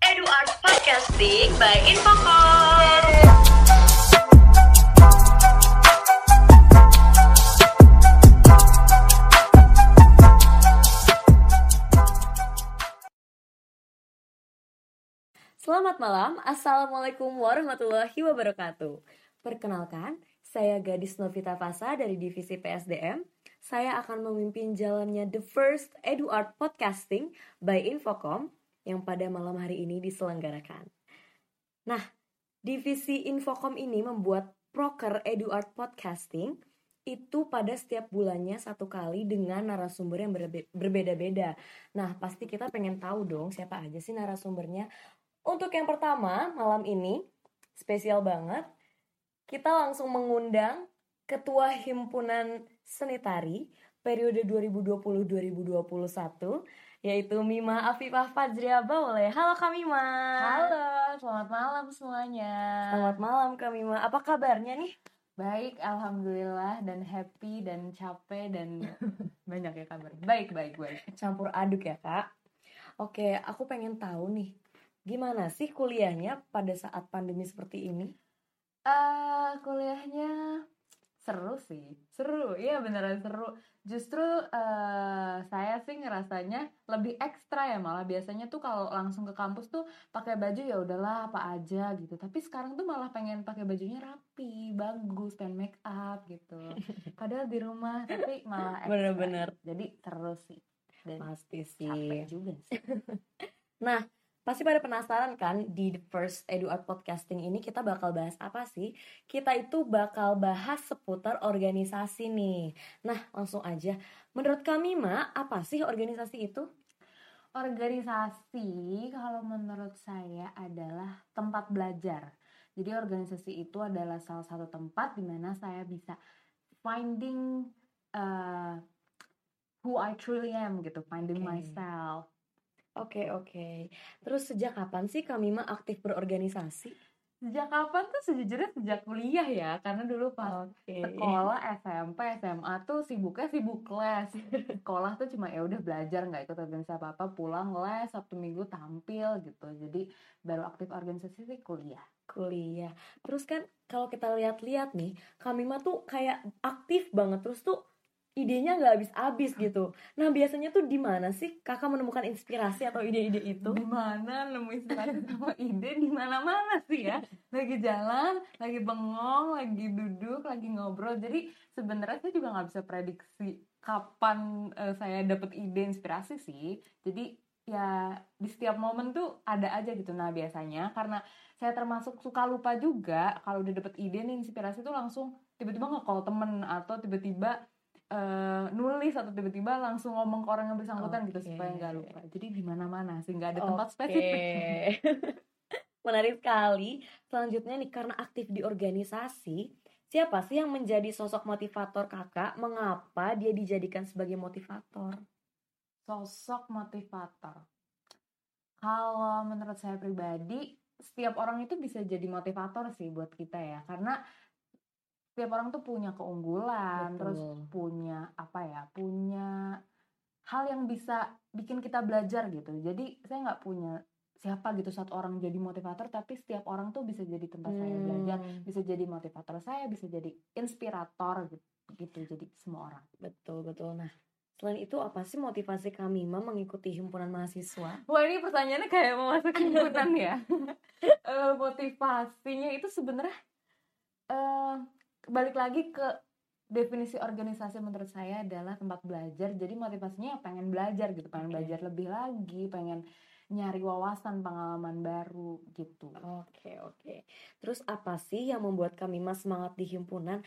Edu Art Podcasting by Infocom. Selamat malam, Assalamualaikum warahmatullahi wabarakatuh. Perkenalkan, saya Gadis Novita Fasa dari Divisi PSDM Saya akan memimpin jalannya The First Edu Art Podcasting by Infocom Yang pada malam hari ini diselenggarakan Nah, Divisi Infocom ini membuat proker Edu Art Podcasting itu pada setiap bulannya satu kali dengan narasumber yang berbe- berbeda-beda. Nah, pasti kita pengen tahu dong siapa aja sih narasumbernya. Untuk yang pertama, malam ini spesial banget. Kita langsung mengundang Ketua Himpunan Seni Tari periode 2020-2021 yaitu Mima Afifah Fajria Baule. Halo Kak Mima. Halo, selamat malam semuanya. Selamat malam Kak Mima. Apa kabarnya nih? Baik, alhamdulillah dan happy dan capek dan banyak ya kabar. Baik, baik, baik. Campur aduk ya Kak. Oke, aku pengen tahu nih. Gimana sih kuliahnya pada saat pandemi seperti ini? Eh, kuliahnya seru sih. Seru, iya beneran seru. Justru eh, saya sih ngerasanya lebih ekstra ya malah biasanya tuh kalau langsung ke kampus tuh pakai baju ya udahlah apa aja gitu. Tapi sekarang tuh malah pengen pakai bajunya rapi, bagus, pengen make up gitu. Padahal di rumah tapi malah ekstra. Bener-bener. Jadi seru sih. Dan Pasti capek sih. juga sih. Nah, pasti pada penasaran kan di The First Edu Art Podcasting ini kita bakal bahas apa sih? Kita itu bakal bahas seputar organisasi nih. Nah, langsung aja. Menurut kami, Ma, apa sih organisasi itu? Organisasi kalau menurut saya adalah tempat belajar. Jadi organisasi itu adalah salah satu tempat di mana saya bisa finding uh, who I truly am gitu, finding Oke. myself. Oke, oke. Terus sejak kapan sih Kak Mima aktif berorganisasi? Sejak kapan tuh sejujurnya sejak kuliah ya, karena dulu pas Oke. sekolah SMP SMA tuh sibuknya sibuk les sekolah tuh cuma ya udah belajar nggak ikut organisasi apa apa pulang les sabtu minggu tampil gitu jadi baru aktif organisasi sih kuliah Kuliah. Terus kan kalau kita lihat-lihat nih, Kak Mima tuh kayak aktif banget. Terus tuh idenya nggak habis-habis gitu. Nah, biasanya tuh di mana sih kakak menemukan inspirasi atau ide-ide itu? di mana nemu inspirasi sama ide? Di mana mana sih ya. Lagi jalan lagi bengong lagi duduk lagi ngobrol. Jadi sebenarnya saya juga nggak bisa prediksi kapan eh, saya dapat ide inspirasi sih. Jadi ya di setiap momen tuh ada aja gitu. Nah biasanya karena saya termasuk suka lupa juga kalau udah dapet ide nih inspirasi tuh langsung tiba-tiba nge-call temen atau tiba-tiba eh, nulis atau tiba-tiba langsung ngomong ke orang yang bersangkutan gitu Oke. supaya nggak lupa jadi di mana-mana sih nggak ada tempat Oke. spesifik Menarik sekali. Selanjutnya nih karena aktif di organisasi, siapa sih yang menjadi sosok motivator kakak? Mengapa dia dijadikan sebagai motivator? sosok motivator kalau menurut saya pribadi setiap orang itu bisa jadi motivator sih buat kita ya karena setiap orang tuh punya keunggulan terus Betul. punya apa ya punya hal yang bisa bikin kita belajar gitu jadi saya nggak punya siapa gitu satu orang jadi motivator tapi setiap orang tuh bisa jadi tempat saya belajar Hmm, bisa jadi motivator saya bisa jadi inspirator gitu, gitu jadi semua orang betul betul. Nah, selain itu apa sih motivasi kami mengikuti himpunan mahasiswa? Wah ini pertanyaannya kayak mau masuk himpunan ya. Eh, motivasinya itu sebenarnya eh balik lagi ke definisi organisasi menurut saya adalah tempat belajar. Jadi motivasinya ya pengen belajar gitu, pengen Oke. belajar lebih lagi, pengen nyari wawasan pengalaman baru gitu. Oke, oke. Terus apa sih yang membuat kami mas semangat di himpunan?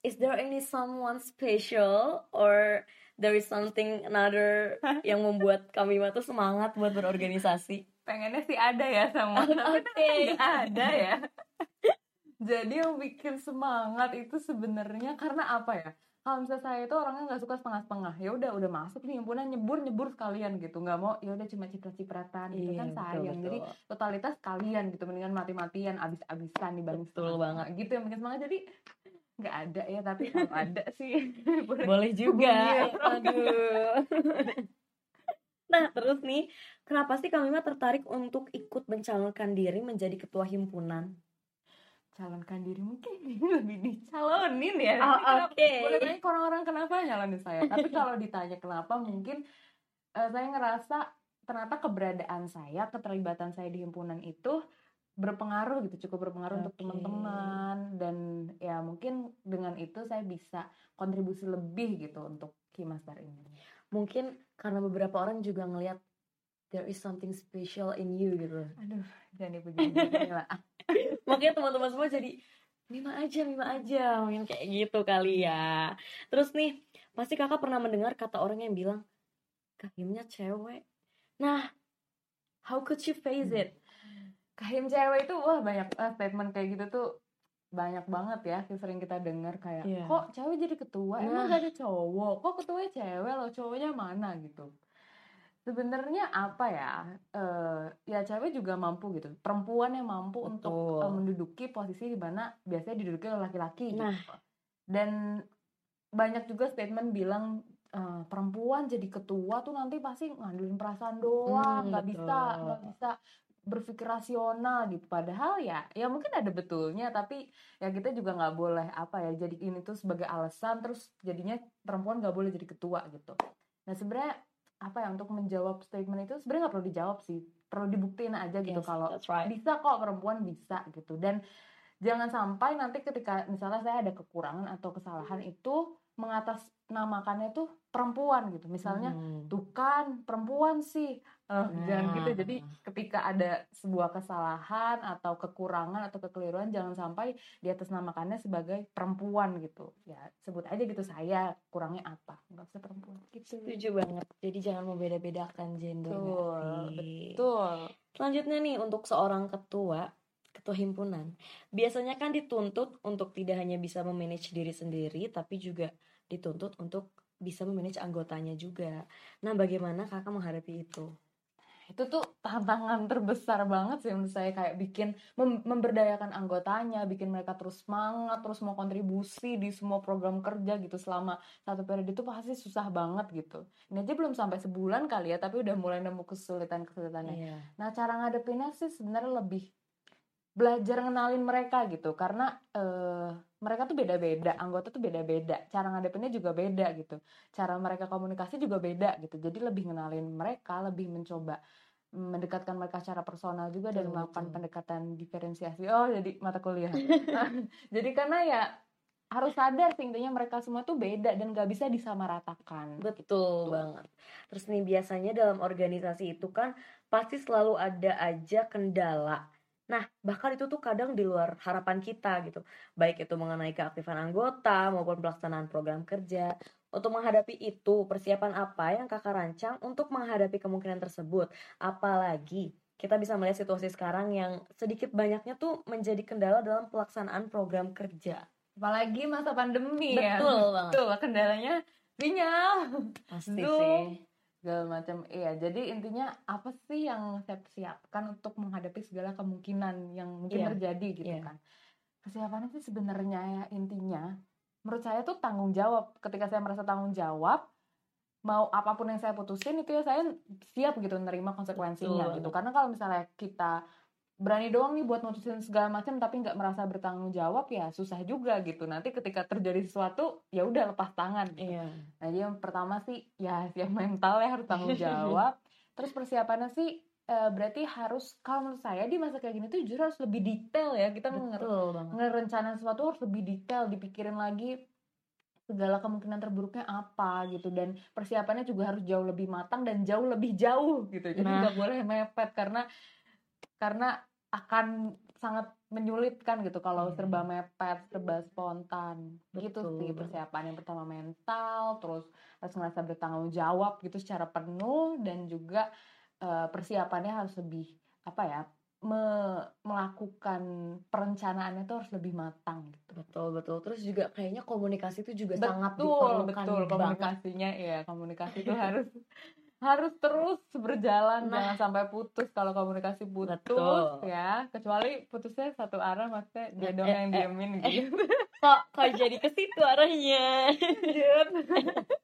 Is there any someone special or there is something another yang membuat kami tuh semangat buat berorganisasi? Pengennya sih ada ya sama, tapi Oke. nggak ada ya. Jadi yang bikin semangat itu sebenarnya karena apa ya? Kalau misalnya saya itu orangnya nggak suka setengah-setengah, ya udah udah masuk nih himpunan nyebur nyebur sekalian gitu, nggak mau ya udah cuma ciprat-cipratan gitu Iya, kan betul, sayang. Jadi totalitas kalian gitu, mendingan mati-matian, abis-abisan dibanding Betul setengah-setengah. Gitu yang bikin semangat. Jadi nggak ada ya, tapi kalau ada sih boleh. Boleh juga. Aduh. Nah, terus nih, kenapa sih Kak Mima tertarik untuk ikut mencalonkan diri menjadi ketua himpunan? Calonkan diri mungkin lebih dicalonin ya. Oh, oke. boleh tanya orang-orang kenapa nyalonin saya? Tapi kalau ditanya kenapa mungkin eh, saya ngerasa ternyata keberadaan saya keterlibatan saya di himpunan itu berpengaruh gitu cukup berpengaruh untuk Oke. teman-teman. Dan ya mungkin dengan itu saya bisa kontribusi lebih gitu untuk Kimastar ini. Mungkin karena beberapa orang juga ngelihat there is something special in you gitu. aduh jangan dipuji lah Makanya teman-teman semua jadi Mima aja, Mima aja, mungkin kayak gitu kali ya. Terus nih, pasti kakak pernah mendengar kata orang yang bilang, Kak Mimnya cewek. Nah, how could you face it? kahim cewek itu wah banyak eh, statement kayak gitu tuh banyak banget ya sering kita dengar kayak Iya. kok cewek jadi ketua emang Nah. gak ada cowok kok ketuanya cewek loh cowoknya mana gitu sebenarnya apa ya eh ya cewek juga mampu gitu perempuan yang mampu untuk Betul. eh, menduduki posisi di mana biasanya diduduki oleh laki-laki gitu. Nah. dan banyak juga statement bilang eh, perempuan jadi ketua tuh nanti pasti ngandelin perasaan doang Hmm, nggak bisa betul. nggak bisa berpikir rasional gitu padahal ya ya mungkin ada betulnya tapi ya kita juga nggak boleh apa ya jadi ini tuh sebagai alasan terus jadinya perempuan nggak boleh jadi ketua gitu nah sebenarnya apa ya untuk menjawab statement itu sebenarnya nggak perlu dijawab sih. Perlu dibuktiin aja gitu Yes, kalau right. bisa kok perempuan bisa gitu. Dan jangan sampai nanti ketika misalnya saya ada kekurangan atau kesalahan itu mengatasnamakannya tuh perempuan gitu misalnya Hmm. tuh kan perempuan sih Eh, jangan gitu jadi Nah. ketika ada sebuah kesalahan atau kekurangan atau kekeliruan jangan sampai di atas namakannya sebagai perempuan gitu ya sebut aja gitu saya kurangnya apa nggak usah perempuan gitu Setuju banget. Jadi jangan membeda-bedakan gender. Betul, betul Selanjutnya nih untuk seorang ketua, ketua himpunan, biasanya kan dituntut untuk tidak hanya bisa memanage diri sendiri, tapi juga dituntut untuk bisa memanage anggotanya juga. Nah, bagaimana kakak menghadapi itu? itu tuh tantangan terbesar banget sih menurut saya kayak bikin mem- memberdayakan anggotanya, bikin mereka terus semangat, terus mau kontribusi di semua program kerja gitu selama satu periode itu pasti susah banget gitu. Ini aja belum sampai sebulan kali ya, tapi udah mulai nemu kesulitan-kesulitannya. Iya. Nah, cara ngadepinnya sih sebenarnya lebih belajar ngenalin mereka gitu karena eh, mereka tuh beda-beda, anggota tuh beda-beda, cara ngadepinnya juga beda gitu, cara mereka komunikasi juga beda gitu, jadi lebih ngenalin mereka, lebih mencoba mendekatkan mereka secara personal juga dan melakukan pendekatan diferensiasi. Oh, jadi mata kuliah. jadi karena ya harus sadar sih intinya mereka semua tuh beda dan gak bisa disamaratakan. Betul Gitu. banget. Terus nih biasanya dalam organisasi itu kan pasti selalu ada aja kendala. Nah, bahkan itu tuh kadang di luar harapan kita gitu. Baik itu mengenai keaktifan anggota maupun pelaksanaan program kerja. Untuk menghadapi itu, persiapan apa yang kakak rancang untuk menghadapi kemungkinan tersebut? Apalagi kita bisa melihat situasi sekarang yang sedikit banyaknya tuh menjadi kendala dalam pelaksanaan program kerja. Apalagi masa pandemi ya. Betul banget. Betul, kendalanya sinyal. Pasti Zoom. sih. Segala macam. Iya jadi intinya apa sih yang saya persiapkan untuk menghadapi segala kemungkinan yang mungkin Iya, terjadi gitu iya. kan? Persiapannya sih sebenarnya ya intinya menurut saya tuh tanggung jawab. Ketika saya merasa tanggung jawab mau apa pun yang saya putusin itu ya saya siap gitu nerima konsekuensinya Betul. gitu. Karena kalau misalnya kita berani doang nih buat mutusin segala macam tapi nggak merasa bertanggung jawab ya susah juga gitu nanti ketika terjadi sesuatu ya udah lepas tangan gitu. Iya. Nah, jadi yang pertama sih ya siap mental ya harus tanggung jawab. Terus persiapannya sih eh, berarti harus kalau menurut saya di masa kayak gini tuh jujur harus lebih detail ya. Kita Betul ngerencanain sesuatu harus lebih detail, dipikirin lagi segala kemungkinan terburuknya apa gitu dan persiapannya juga harus jauh lebih matang dan jauh lebih jauh gitu. Jadi Nah. nggak boleh mepet karena karena akan sangat menyulitkan gitu kalau Iya. serba mepet, serba spontan. gitu Betul sih banget. persiapan yang pertama mental, terus harus merasa bertanggung jawab gitu secara penuh dan juga eh, persiapannya harus lebih apa ya? me- melakukan perencanaannya itu harus lebih matang gitu. Betul betul. Terus juga kayaknya komunikasi itu juga sangat Betul, diperlukan betul banget. komunikasinya ya, komunikasi itu harus harus terus berjalan Nah. jangan sampai putus kalau komunikasi putus Betul. ya kecuali putusnya satu arah maksudnya dia Eh, dong eh, yang eh, diemin gitu Kok kok jadi ke situ arahnya?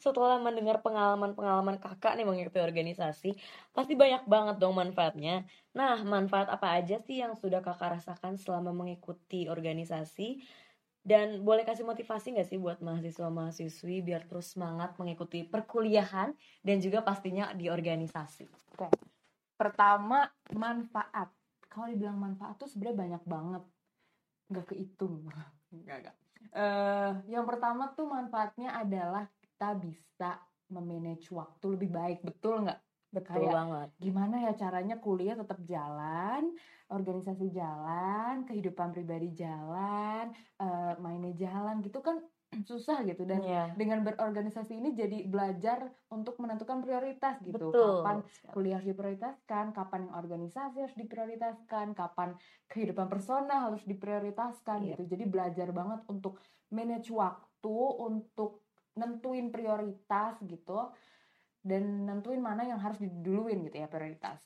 setelah mendengar pengalaman-pengalaman kakak nih mengikuti organisasi, pasti banyak banget dong manfaatnya. Nah, manfaat apa aja sih yang sudah kakak rasakan selama mengikuti organisasi? Dan boleh kasih motivasi nggak sih buat mahasiswa-mahasiswi biar terus semangat mengikuti perkuliahan dan juga pastinya di organisasi? Oke. Pertama, manfaat. Kalau dibilang manfaat tuh sebenarnya banyak banget. Nggak kehitung. Nggak, nggak. Eh, yang pertama tuh manfaatnya adalah kita bisa memanage waktu lebih baik. Betul nggak? Betul Kayak banget. gimana ya caranya kuliah tetap jalan, organisasi jalan, kehidupan pribadi jalan, eh, mainnya jalan gitu kan susah gitu dan Iya, dengan berorganisasi ini jadi belajar untuk menentukan prioritas gitu. betul. Kapan kuliah harus diprioritaskan, kapan yang organisasi harus diprioritaskan, kapan kehidupan personal harus diprioritaskan Iya. gitu. Jadi belajar banget untuk manage waktu, untuk nentuin prioritas gitu dan nentuin mana yang harus diduluin gitu ya prioritas.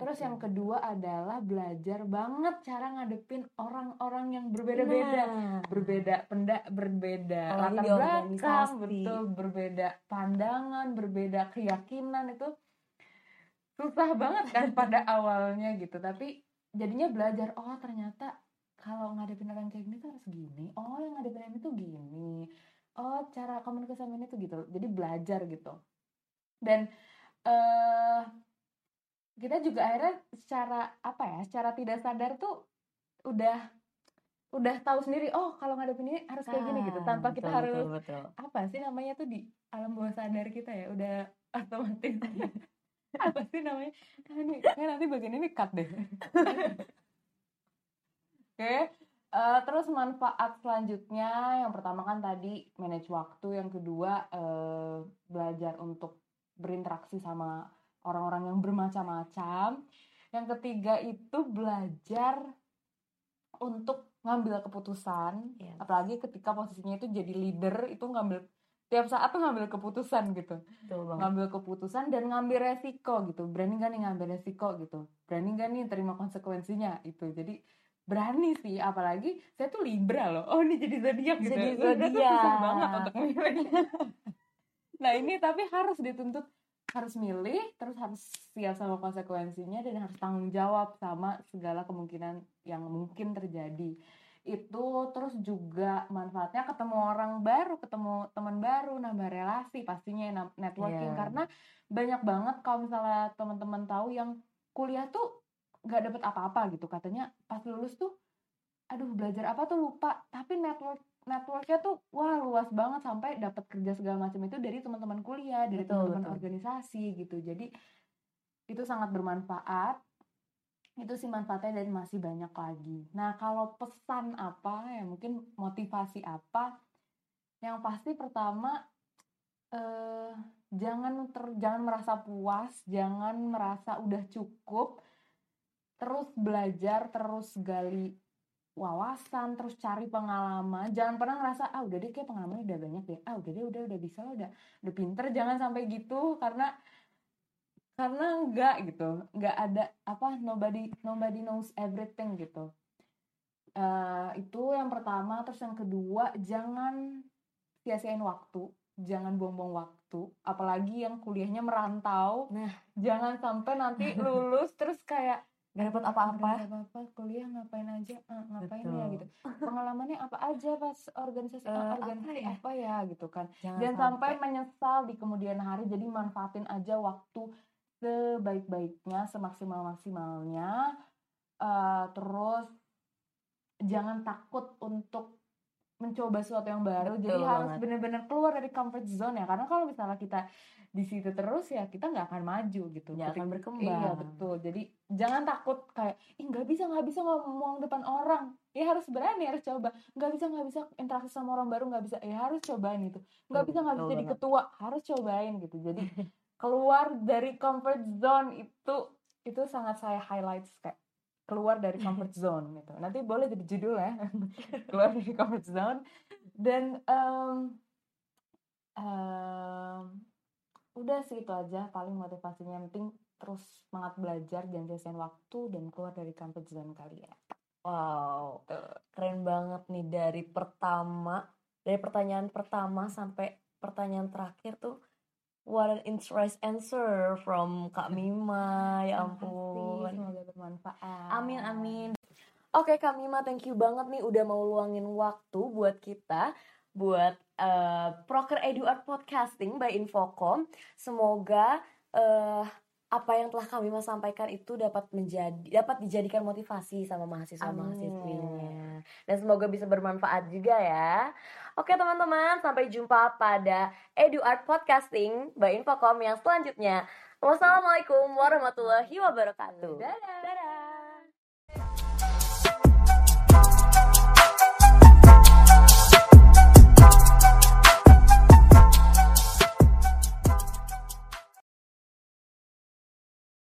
Terus yang kedua adalah belajar banget cara ngadepin orang-orang yang berbeda-beda. Nah, berbeda penda berbeda latar belakang betul berbeda pandangan berbeda keyakinan itu susah banget kan pada awalnya gitu. Tapi jadinya belajar oh ternyata kalau ngadepin orang kayak gini tuh harus gini. Oh yang ngadepin ini tuh gini. Oh cara komunikasi sama ini tuh gitu. Jadi belajar gitu dan eh kita juga akhirnya secara apa ya secara tidak sadar tuh udah udah tahu sendiri oh kalau ngadepin ini harus kayak gini gitu. Ah, tanpa kita betul, harus betul, betul. apa sih namanya tuh di alam bawah sadar kita ya udah otomatis. Apa sih namanya? Nah, ini kayak nanti bagian ini cut deh. Oke eh, terus manfaat selanjutnya. Yang pertama kan tadi manage waktu. Yang kedua eh, belajar untuk berinteraksi sama orang-orang yang bermacam-macam. Yang ketiga itu belajar untuk ngambil keputusan. Yes. apalagi ketika posisinya itu jadi leader itu ngambil tiap saat tuh ngambil keputusan gitu. Ngambil keputusan dan ngambil resiko gitu. Berani gak nih ngambil resiko gitu? Berani gak nih terima konsekuensinya itu jadi berani sih apalagi saya tuh libra loh. Oh ini jadi zodiak gitu. Jadi tuh susah zodiak. banget untuk milih nah ini tapi harus dituntut harus milih terus harus siap sama konsekuensinya dan harus tanggung jawab sama segala kemungkinan yang mungkin terjadi. Itu terus juga manfaatnya ketemu orang baru ketemu teman baru nambah relasi pastinya nam- networking. Iya. karena banyak banget kalau misalnya teman-teman tahu yang kuliah tuh nggak dapet apa-apa gitu. Katanya pas lulus tuh aduh belajar apa tuh lupa. Tapi network networknya tuh wah luas banget sampai dapat kerja segala macam itu dari teman-teman kuliah dari teman-teman organisasi gitu. Jadi itu sangat bermanfaat. Itu sih manfaatnya dan masih banyak lagi. Nah kalau pesan apa ya mungkin motivasi apa? Yang pasti pertama eh jangan ter, jangan merasa puas jangan merasa udah cukup. Terus belajar terus gali wawasan terus cari pengalaman. Jangan pernah ngerasa ah udah deh kayak pengalaman udah banyak deh. Ah udah deh udah udah bisa lah, udah udah pinter. Jangan sampai gitu karena karena enggak gitu. Enggak ada apa nobody nobody knows everything gitu. Eh, itu yang pertama. Terus yang kedua jangan sia-siain waktu. Jangan buang-buang waktu. Apalagi yang kuliahnya merantau. Nah. jangan sampai nanti lulus terus kayak Gak dapat "Nggak apa-apa. kuliah ngapain aja Eh, ngapain ya Betul. gitu pengalamannya apa aja pas organisasi Eh, ah, apa organisasi ya? apa ya gitu kan Jangan, jangan sampai menyesal di kemudian hari jadi manfaatin aja waktu sebaik-baiknya semaksimal maksimalnya Eh, terus jangan takut untuk mencoba sesuatu yang baru jadi Betul harus banget. benar-benar keluar dari comfort zone ya karena kalau misalnya kita di situ terus ya kita nggak akan maju gitu Nggak akan berkembang. iya betul jadi jangan takut kayak ih nggak bisa nggak bisa ngomong depan orang. Ya harus berani harus coba. Nggak bisa nggak bisa interaksi sama orang baru nggak bisa. Ya harus cobain itu nggak bisa nggak bisa jadi ketua. Harus cobain gitu. Jadi keluar dari comfort zone itu itu sangat saya highlight kayak keluar dari comfort zone gitu. Nanti boleh jadi judul ya. Keluar dari comfort zone. Dan em, em, udah sih itu aja paling motivasinya yang penting terus semangat belajar jangan sia waktu dan keluar dari comfort zone kalian. Wow, keren banget nih dari pertama, dari pertanyaan pertama sampai pertanyaan terakhir tuh what an interest answer from Kak Mima ya ampun. semoga bermanfaat. Amin amin. Oke Kak Mima thank you banget nih udah mau luangin waktu buat kita buat eh, Proker Edu Art Podcasting by Infocom. Semoga eh, apa yang telah kami Mima sampaikan itu dapat menjadi dapat dijadikan motivasi sama mahasiswa mahasiswinya dan semoga bisa bermanfaat juga ya. Oke teman-teman sampai jumpa pada Edu Art Podcasting by Infocom yang selanjutnya. Wassalamualaikum warahmatullahi wabarakatuh. Dadah. Dadah.